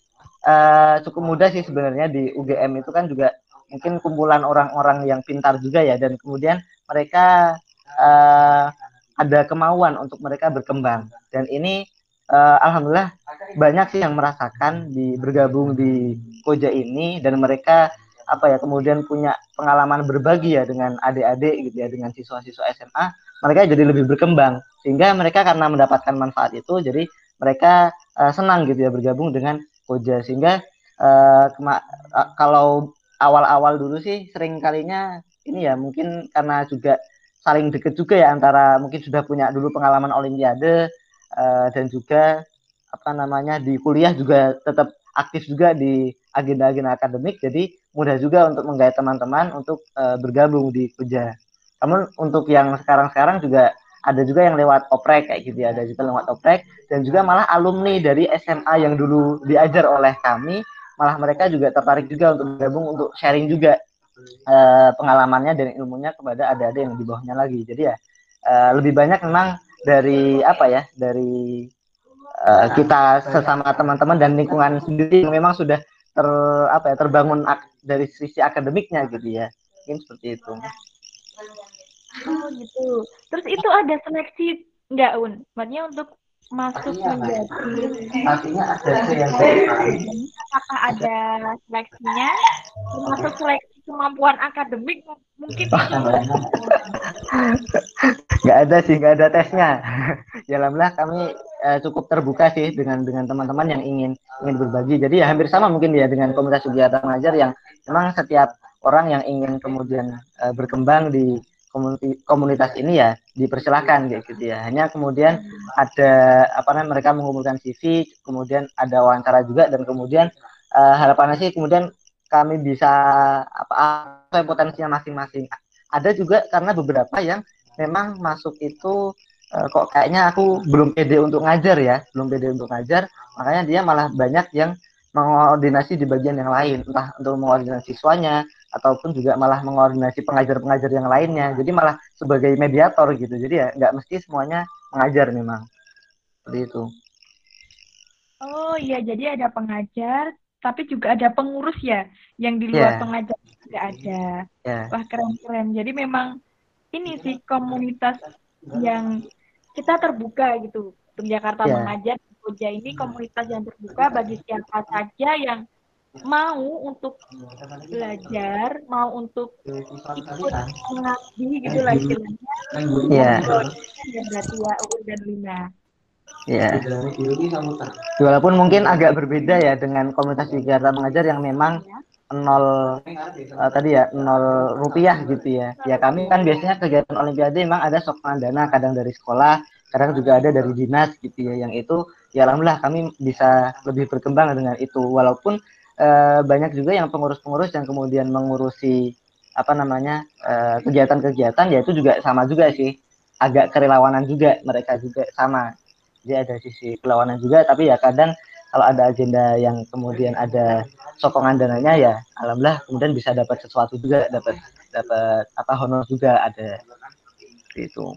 uh, cukup mudah sih sebenarnya di UGM itu kan juga mungkin kumpulan orang-orang yang pintar juga ya dan kemudian mereka uh, ada kemauan untuk mereka berkembang. Dan ini uh, alhamdulillah banyak sih yang merasakan di bergabung di Koja ini dan mereka apa ya kemudian punya pengalaman berbagi ya dengan adik-adik gitu ya dengan siswa-siswa SMA mereka jadi lebih berkembang. Sehingga mereka karena mendapatkan manfaat itu jadi mereka uh, senang gitu ya bergabung dengan Koja. Sehingga uh, kalau awal-awal dulu sih sering kalinya ini ya mungkin karena juga saling deket juga ya antara mungkin sudah punya dulu pengalaman olimpiade uh, dan juga apa namanya di kuliah juga tetap aktif juga di agenda-agenda akademik jadi mudah juga untuk menggait teman-teman untuk uh, bergabung di Kuja. Namun untuk yang sekarang-sekarang juga ada juga yang lewat oprek kayak gitu ya, ada juga lewat oprek dan juga malah alumni dari SMA yang dulu diajar oleh kami malah mereka juga tertarik juga untuk bergabung untuk sharing juga uh, pengalamannya dan ilmunya kepada adik-adik yang di bawahnya lagi. Jadi ya uh, lebih banyak memang dari apa ya dari uh, kita sesama teman-teman dan lingkungan sendiri yang memang sudah ter apa ya terbangun dari sisi akademiknya gitu ya. Mungkin seperti itu. Oh gitu. Terus itu ada seleksi enggak Un? Maksudnya untuk masuk menjadi artinya ada yang apakah ada seleksinya? Termasuk seleksi kemampuan akademik mungkin nggak ada sih nggak ada tesnya. Ya alhamdulillah kami uh, cukup terbuka sih dengan dengan teman-teman yang ingin ingin berbagi jadi ya hampir sama mungkin ya dengan komunitas kegiatan mengajar yang memang setiap orang yang ingin kemudian uh, berkembang di komunitas ini ya dipersilahkan gitu ya. Hanya kemudian ada apa namanya mereka mengumpulkan CV, kemudian ada wawancara juga dan kemudian uh, harapannya sih kemudian kami bisa apa apa potensinya masing-masing. Ada juga karena beberapa yang memang masuk itu uh, kok kayaknya aku belum pede untuk ngajar ya, belum pede untuk ngajar, makanya dia malah banyak yang mengoordinasi di bagian yang lain, entah untuk mengoordinasi siswanya, ataupun juga malah mengoordinasi pengajar-pengajar yang lainnya. Jadi malah sebagai mediator gitu. Jadi ya nggak mesti semuanya mengajar memang. Seperti itu. Oh iya, jadi ada pengajar, tapi juga ada pengurus ya, yang di luar yeah. pengajar juga ada. Yeah. Wah keren-keren. Jadi memang ini sih komunitas yang kita terbuka gitu. Untuk Jakarta yeah. mengajar, Koja ini komunitas yang terbuka bagi siapa saja yang mau untuk belajar, mau untuk ikut mengabdi gitu lah istilahnya. Iya. Ya berarti ya Uur dan Lina. Iya. Walaupun mungkin agak berbeda ya dengan komunitas Jakarta mengajar yang memang nol uh, tadi ya nol rupiah gitu ya. Ya kami kan biasanya kegiatan olimpiade memang ada sokongan dana kadang dari sekolah, kadang juga ada dari dinas gitu ya. Yang itu ya alhamdulillah kami bisa lebih berkembang dengan itu walaupun uh, banyak juga yang pengurus-pengurus yang kemudian mengurusi apa namanya eh, kegiatan-kegiatan ya itu juga sama juga sih agak kerelawanan juga mereka juga sama jadi ada sisi perlawanan juga tapi ya kadang kalau ada agenda yang kemudian ada sokongan dananya ya alhamdulillah kemudian bisa dapat sesuatu juga dapat dapat apa honor juga ada itu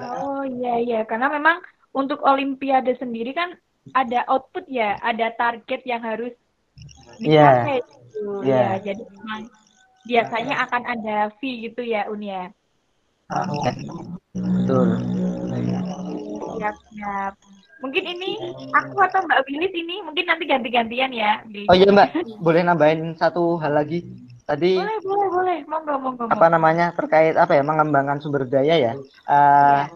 oh iya iya karena memang untuk olimpiade sendiri kan ada output ya, ada target yang harus dicapai yeah. gitu. Yeah. Ya, jadi memang biasanya akan ada fee gitu ya, Unia. Betul. Siap, siap. Mungkin ini aku atau Mbak Bilis ini mungkin nanti ganti-gantian ya. Oh iya Mbak, boleh nambahin satu hal lagi. Tadi boleh, boleh, boleh. Monggo, monggo. Apa namanya terkait apa ya mengembangkan sumber daya ya? Uh,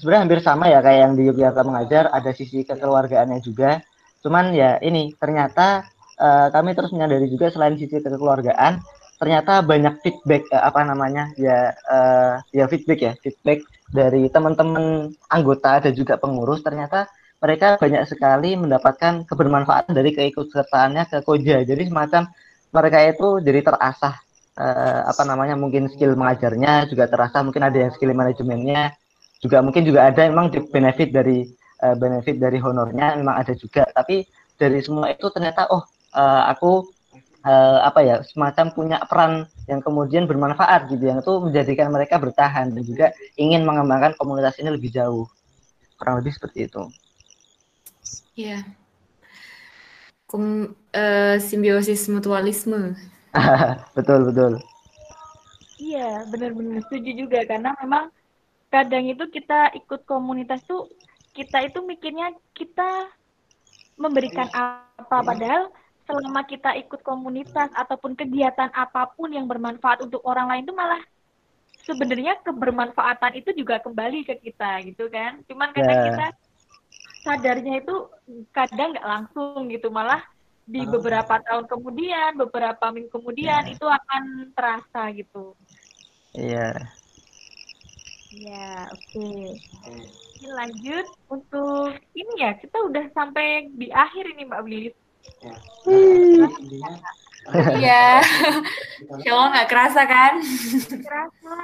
sebenarnya hampir sama ya kayak yang di Yogyakarta mengajar ada sisi kekeluargaannya juga cuman ya ini ternyata uh, kami terus menyadari juga selain sisi kekeluargaan ternyata banyak feedback uh, apa namanya ya uh, ya feedback ya feedback dari teman-teman anggota dan juga pengurus ternyata mereka banyak sekali mendapatkan kebermanfaatan dari keikutsertaannya ke Koja. Jadi semacam mereka itu jadi terasah uh, apa namanya mungkin skill mengajarnya juga terasa mungkin ada yang skill manajemennya juga mungkin juga ada memang benefit dari uh, benefit dari honornya memang ada juga. Tapi dari semua itu ternyata oh uh, aku uh, apa ya semacam punya peran yang kemudian bermanfaat gitu yang itu menjadikan mereka bertahan dan juga ingin mengembangkan komunitas ini lebih jauh. Kurang lebih seperti itu. Ya Kum, uh, simbiosis mutualisme. Betul betul. Iya benar-benar setuju juga karena memang kadang itu kita ikut komunitas tuh kita itu mikirnya kita memberikan apa padahal selama kita ikut komunitas ataupun kegiatan apa pun yang bermanfaat untuk orang lain itu malah sebenarnya kebermanfaatan itu juga kembali ke kita gitu kan cuman karena yeah. kita sadarnya itu kadang nggak langsung gitu malah di beberapa tahun kemudian beberapa minggu kemudian yeah. itu akan terasa gitu iya yeah. Ya, oke. Okay. lanjut untuk ini ya kita udah sampai di akhir ini Mbak Lilis. Iya. Insya Allah nggak kerasa kan? Kerasa.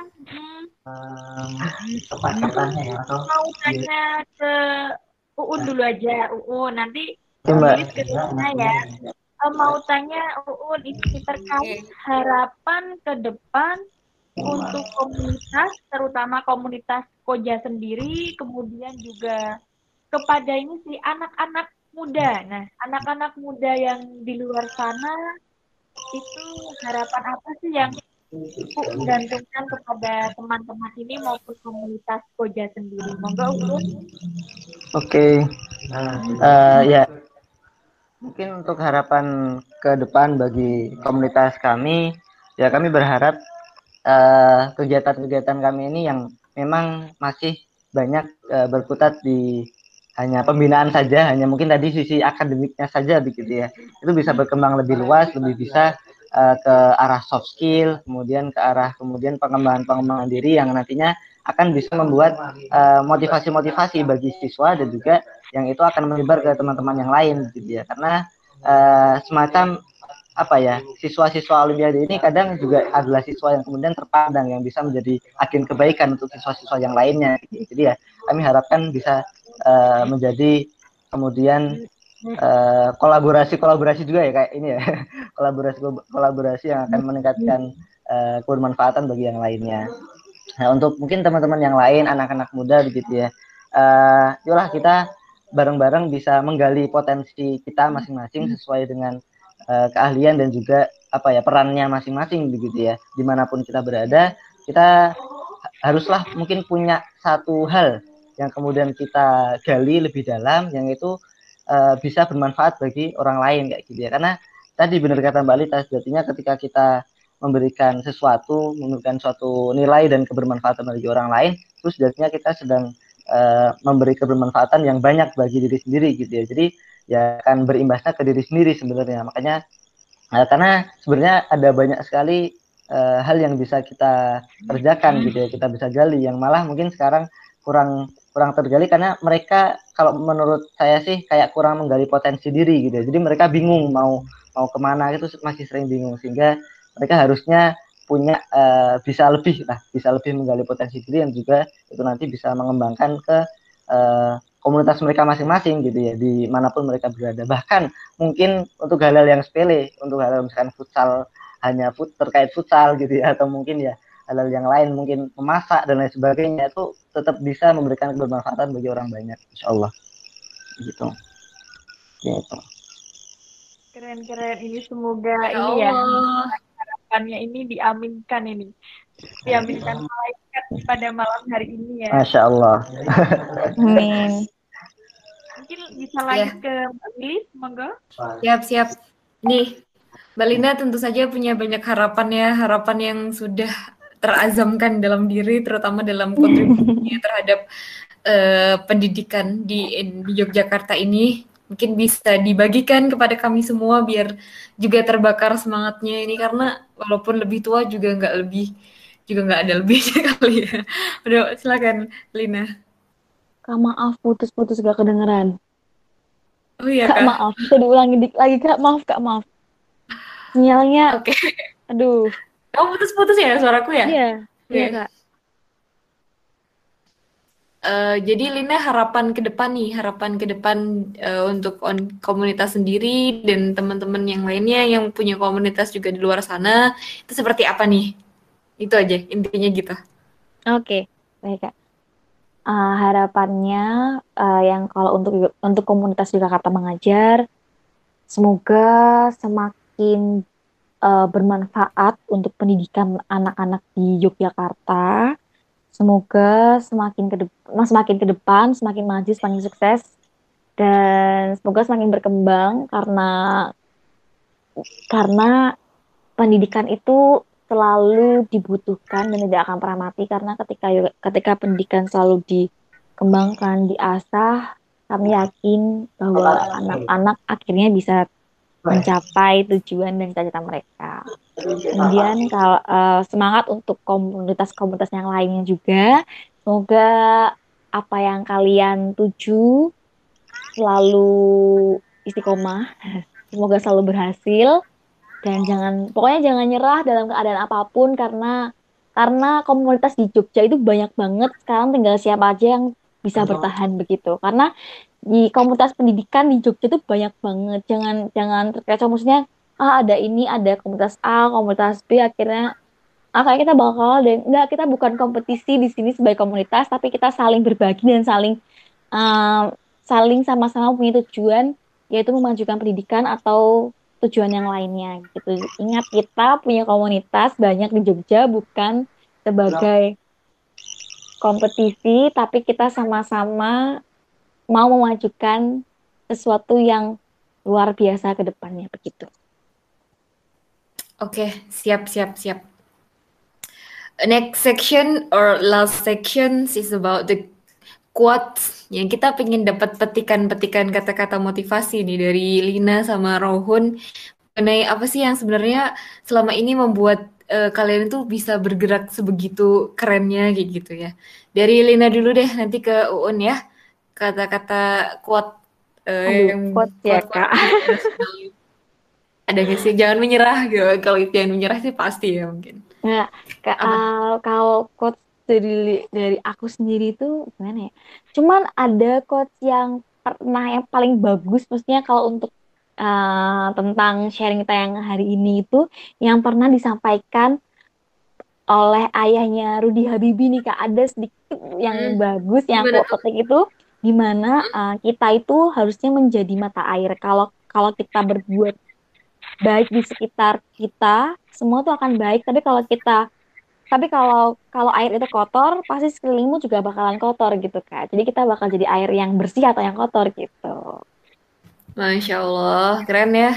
Um, tepat-tepatnya ya atau Mau tanya ke Uun dulu aja, Uun. Nanti Iya, Lilis ke Lina ya. Eh, mau tanya Uun ini terkait harapan ke depan untuk komunitas, terutama komunitas Koja sendiri, kemudian juga kepada ini sih anak-anak muda. Nah, anak-anak muda yang di luar sana itu harapan apa sih yang Uun gantungkan kepada teman-teman ini maupun komunitas Koja sendiri? Monggo Uun. Oke, Eh, ya mungkin untuk harapan ke depan bagi komunitas kami, ya kami berharap eh, kegiatan-kegiatan kami ini yang memang masih banyak eh, berkutat di hanya pembinaan saja, hanya mungkin tadi sisi akademiknya saja begitu ya, itu bisa berkembang lebih luas, lebih bisa eh, ke arah soft skill, kemudian ke arah kemudian pengembangan-pengembangan diri yang nantinya akan bisa membuat eh, motivasi-motivasi bagi siswa dan juga yang itu akan menyebar ke teman-teman yang lain gitu ya. Karena eh, semacam apa ya siswa-siswa olimpiade ini kadang juga adalah siswa yang kemudian terpandang yang bisa menjadi agen kebaikan untuk siswa-siswa yang lainnya gitu. jadi ya kami harapkan bisa eh, menjadi kemudian eh, kolaborasi-kolaborasi juga ya kayak ini ya. Kolaborasi kolaborasi yang akan meningkatkan eh, kebermanfaatan bagi yang lainnya. Nah untuk mungkin teman-teman yang lain anak-anak muda begitu ya eh yolah kita bareng-bareng bisa menggali potensi kita masing-masing sesuai dengan eh, keahlian dan juga apa ya perannya masing-masing begitu ya. Di mana pun kita berada kita haruslah mungkin punya satu hal yang kemudian kita gali lebih dalam yang itu eh, bisa bermanfaat bagi orang lain kayak gitu ya karena tadi benar kata Mbak Lita sejatinya ketika kita memberikan sesuatu memberikan suatu nilai dan kebermanfaatan bagi orang lain terus sejatinya kita sedang uh, memberi kebermanfaatan yang banyak bagi diri sendiri gitu ya. Jadi ya akan berimbasnya ke diri sendiri sebenarnya. Makanya uh, karena sebenarnya ada banyak sekali uh, hal yang bisa kita kerjakan gitu ya, kita bisa gali yang malah mungkin sekarang kurang kurang tergali karena mereka kalau menurut saya sih kayak kurang menggali potensi diri gitu ya. Jadi mereka bingung mau mau ke mana itu masih sering bingung sehingga mereka harusnya punya uh, bisa lebih lah bisa lebih menggali potensi diri yang juga itu nanti bisa mengembangkan ke uh, komunitas mereka masing-masing gitu ya di mana pun mereka berada bahkan mungkin untuk hal-hal yang sepele untuk hal-hal misalkan futsal hanya fut terkait futsal gitu ya atau mungkin ya hal-hal yang lain mungkin memasak dan lain sebagainya itu tetap bisa memberikan kebermanfaatan bagi orang banyak insya Allah gitu gitu Keren-keren ini semoga Ya ini ya harapannya ini diaminkan ini. Diaminkan malaikat pada malam hari ini ya. Masya Allah Amin. Mungkin bisa lanjut ke Mbak Lilis, monggo. Siap, siap. Nih, Mbak Linda tentu saja punya banyak harapan ya, harapan yang sudah terazamkan dalam diri, terutama dalam kontribusinya terhadap eh, pendidikan di, di Yogyakarta ini. Mungkin bisa dibagikan kepada kami semua biar juga terbakar semangatnya ini karena walaupun lebih tua juga nggak lebih juga nggak ada lebihnya kali ya. Udah silakan Lina. Kak maaf putus-putus gak kedengeran. Oh iya Kak kak. maaf, bisa diulangi dik lagi Kak, maaf Kak, maaf. Sinyalnya, Oke. aduh. Kamu putus-putus ya suaraku ya? Iya, iya Oke. Kak. Eh, jadi Lina harapan ke depan nih, harapan ke depan eh, untuk on- komunitas sendiri dan teman-teman yang lainnya yang punya komunitas juga di luar sana, itu seperti apa nih? Itu aja intinya gitu. Oke, baik Kak. Eh, harapannya eh, yang kalau untuk untuk komunitas Yogyakarta mengajar, semoga semakin eh, bermanfaat untuk pendidikan anak-anak di Yogyakarta. Semoga semakin ke depan, semakin ke depan, semakin maju, semakin sukses, dan semoga semakin berkembang karena karena pendidikan itu selalu dibutuhkan dan tidak akan pernah mati karena ketika ketika pendidikan selalu dikembangkan, diasah, kami yakin bahwa anak-anak akhirnya bisa mencapai tujuan dan cita-cita mereka. Kemudian kalau eh, semangat untuk komunitas-komunitas yang lainnya juga, semoga apa yang kalian tuju selalu istiqomah. Semoga selalu berhasil dan jangan pokoknya jangan nyerah dalam keadaan apa pun karena karena komunitas di Jogja itu banyak banget sekarang tinggal siapa aja yang bisa bertahan begitu karena di komunitas pendidikan di Jogja itu banyak banget. Jangan jangan terkecoh. Maksudnya ah ada ini ada komunitas A komunitas B akhirnya kayak kita bakal dan enggak kita bukan kompetisi di sini sebagai komunitas tapi kita saling berbagi dan saling um, saling sama-sama punya tujuan yaitu memajukan pendidikan atau tujuan yang lainnya gitu. Ingat kita punya komunitas banyak di Jogja bukan sebagai kompetisi tapi kita sama-sama mau memajukan sesuatu yang luar biasa ke depannya begitu. Oke, siap siap siap. Next section or last section is about the quotes yang kita pengen dapat petikan-petikan kata-kata motivasi nih dari Lina sama Rohun mengenai apa sih yang sebenarnya selama ini membuat uh, kalian itu bisa bergerak sebegitu kerennya kayak gitu ya. Dari Lina dulu deh nanti ke Uun ya. Kata-kata quote uh, yang quote ya Kak. Ada gak sih jangan menyerah gitu. Kalau jangan menyerah sih pasti ya mungkin. Nah, uh, kalau quote dari dari aku sendiri itu gimana ya? Cuman ada quotes yang pernah yang paling bagus maksudnya kalau untuk uh, tentang sharing kita yang hari ini itu yang pernah disampaikan oleh ayahnya Rudi Habibi nih Kak. Ada sedikit yang hmm. bagus yang aku petik itu gimana uh, kita itu harusnya menjadi mata air. Kalau kalau kita berbuat baik di sekitar kita, semua tuh akan baik. Tapi kalau kita tapi kalau kalau air itu kotor, pasti sekelilingmu juga bakalan kotor gitu kak. Jadi kita bakal jadi air yang bersih atau yang kotor gitu. Masya Allah, keren ya.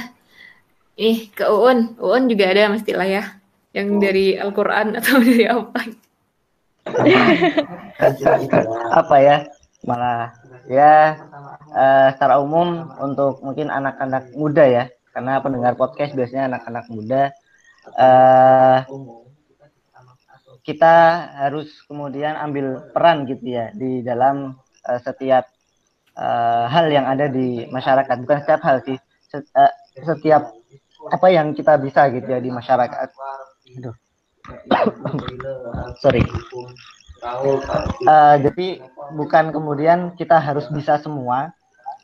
Ih, ke Uun. Uun juga ada lah ya. Yang oh. dari Al-Quran atau dari apa? apa ya? Malah ya uh, secara umum untuk mungkin anak-anak muda ya. Karena pendengar podcast biasanya anak-anak muda. Uh, kita harus kemudian ambil peran gitu ya di dalam uh, setiap uh, hal yang ada di masyarakat bukan setiap hal sih uh, setiap apa yang kita bisa gitu ya di masyarakat Aduh. sorry uh, jadi bukan kemudian kita harus bisa semua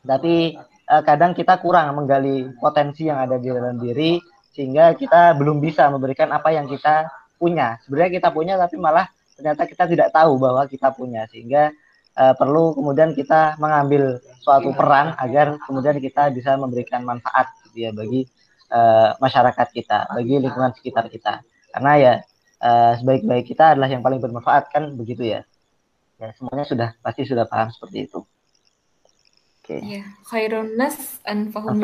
tapi uh, kadang kita kurang menggali potensi yang ada di dalam diri sehingga kita belum bisa memberikan apa yang kita punya. Sebenarnya kita punya tapi malah ternyata kita tidak tahu bahwa kita punya sehingga uh, perlu kemudian kita mengambil suatu peran agar kemudian kita bisa memberikan manfaat gitu ya bagi uh, masyarakat kita, bagi lingkungan sekitar kita. Karena ya uh, sebaik-baik kita adalah yang paling bermanfaat kan begitu ya. Ya semuanya sudah pasti sudah paham seperti itu. Oke. Okay. Ya, khairun nas anfahum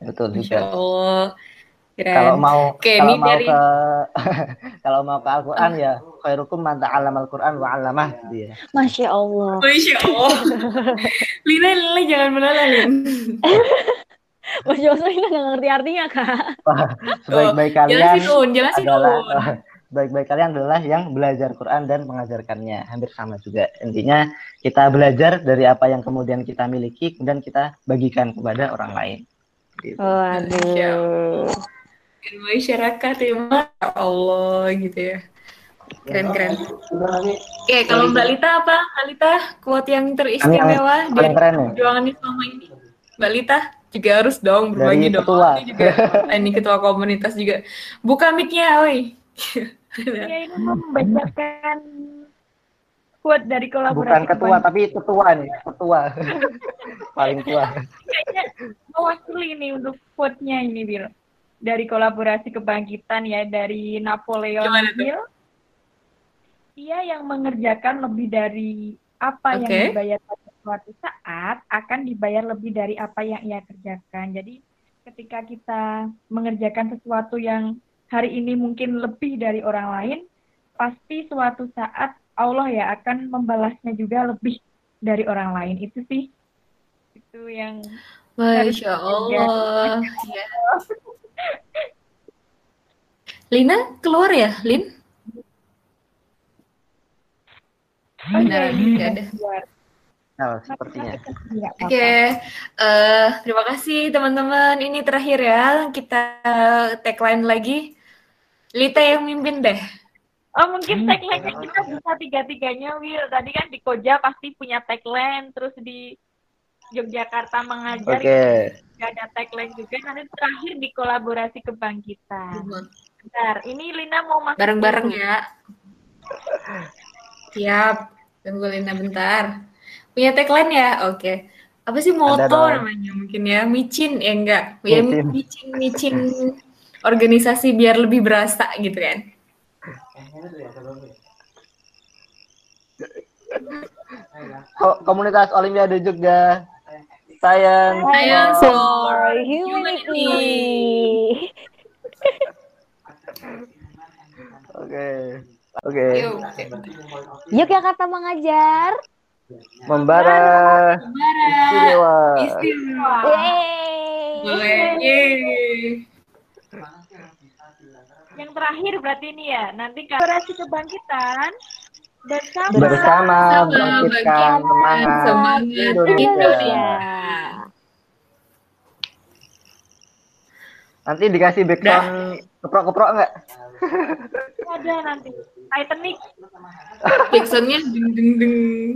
Betul juga. Allah. Kalau mau Oke, kalau mau dari... ke kalau mau ke Al-Qur'an ya khairukum man ta'allama Al-Qur'an wa 'allamah gitu ya. Masya Allah. Masya Allah. Lina, Lina jangan menolak, Lin. Masya Allah, Lina nggak ngerti artinya, Kak. Sebaik-baik oh, kalian jelasin, jelasin, adalah baik-baik kalian adalah yang belajar Quran dan mengajarkannya. Hampir sama juga. Intinya kita belajar dari apa yang kemudian kita miliki, kemudian kita bagikan kepada orang lain. Gitu. Waduh masyarakat ya Masya Allah gitu ya keren keren oke kalau Mbak Lita apa Mbak Lita kuat yang teristimewa dari perjuangan selama ini Mbak Lita juga harus dong berbagi dong. ketua. ini juga ini ketua komunitas juga. Buka micnya oi. Ya ini membacakan kuat dari kolaborasi bukan ketua tapi ketua nih ketua. Paling tua. Kayaknya mewakili nih untuk quote-nya ini Bil. Dari kolaborasi kebangkitan ya dari Napoleon Hill. Ia yang mengerjakan lebih dari apa okay. yang dibayar suatu saat akan dibayar lebih dari apa yang ia kerjakan. Jadi ketika kita mengerjakan sesuatu yang hari ini mungkin lebih dari orang lain, pasti suatu saat Allah ya akan membalasnya juga lebih dari orang lain. Itu sih itu yang Masya Allah. Ya. Lina keluar ya, Lin? Benar, nggak ada. Nah, sepertinya. Oke, eh, terima kasih teman-teman. Ini terakhir ya, kita tagline lagi. Lita yang mimpin deh. Oh mungkin tagline-nya kita bisa tiga-tiganya Will. Tadi kan di Koja pasti punya tagline, terus di Yogyakarta mengajar Oke. juga ada tagline juga. Nanti terakhir di kolaborasi kebangkitan. Bentar, ini Lina mau masuk Bareng-bareng ya. Siap. Tunggu Lina bentar. Punya tagline ya? Oke. Apa sih moto namanya mungkin ya? Micin ya enggak? Ya Micin. micin micin organisasi biar lebih berasa gitu kan. Ko- Komunitas Olimpiade Jogja. Science. Science for- humanity. Oke. Oke. Yuk. Yogyakarta mengajar. Membara. Bara. Istimewa. Istimewa. Yeay. Boleh. Yeay. Yang terakhir berarti ini ya. Nanti kolaborasi kebangkitan bersama. Bersama Sama bangkitkan semangat semangat Indonesia. Indonesia. Nanti dikasih background keprok-keprok nggak? Ada nanti. Titanic. Backsoundnya deng deng deng.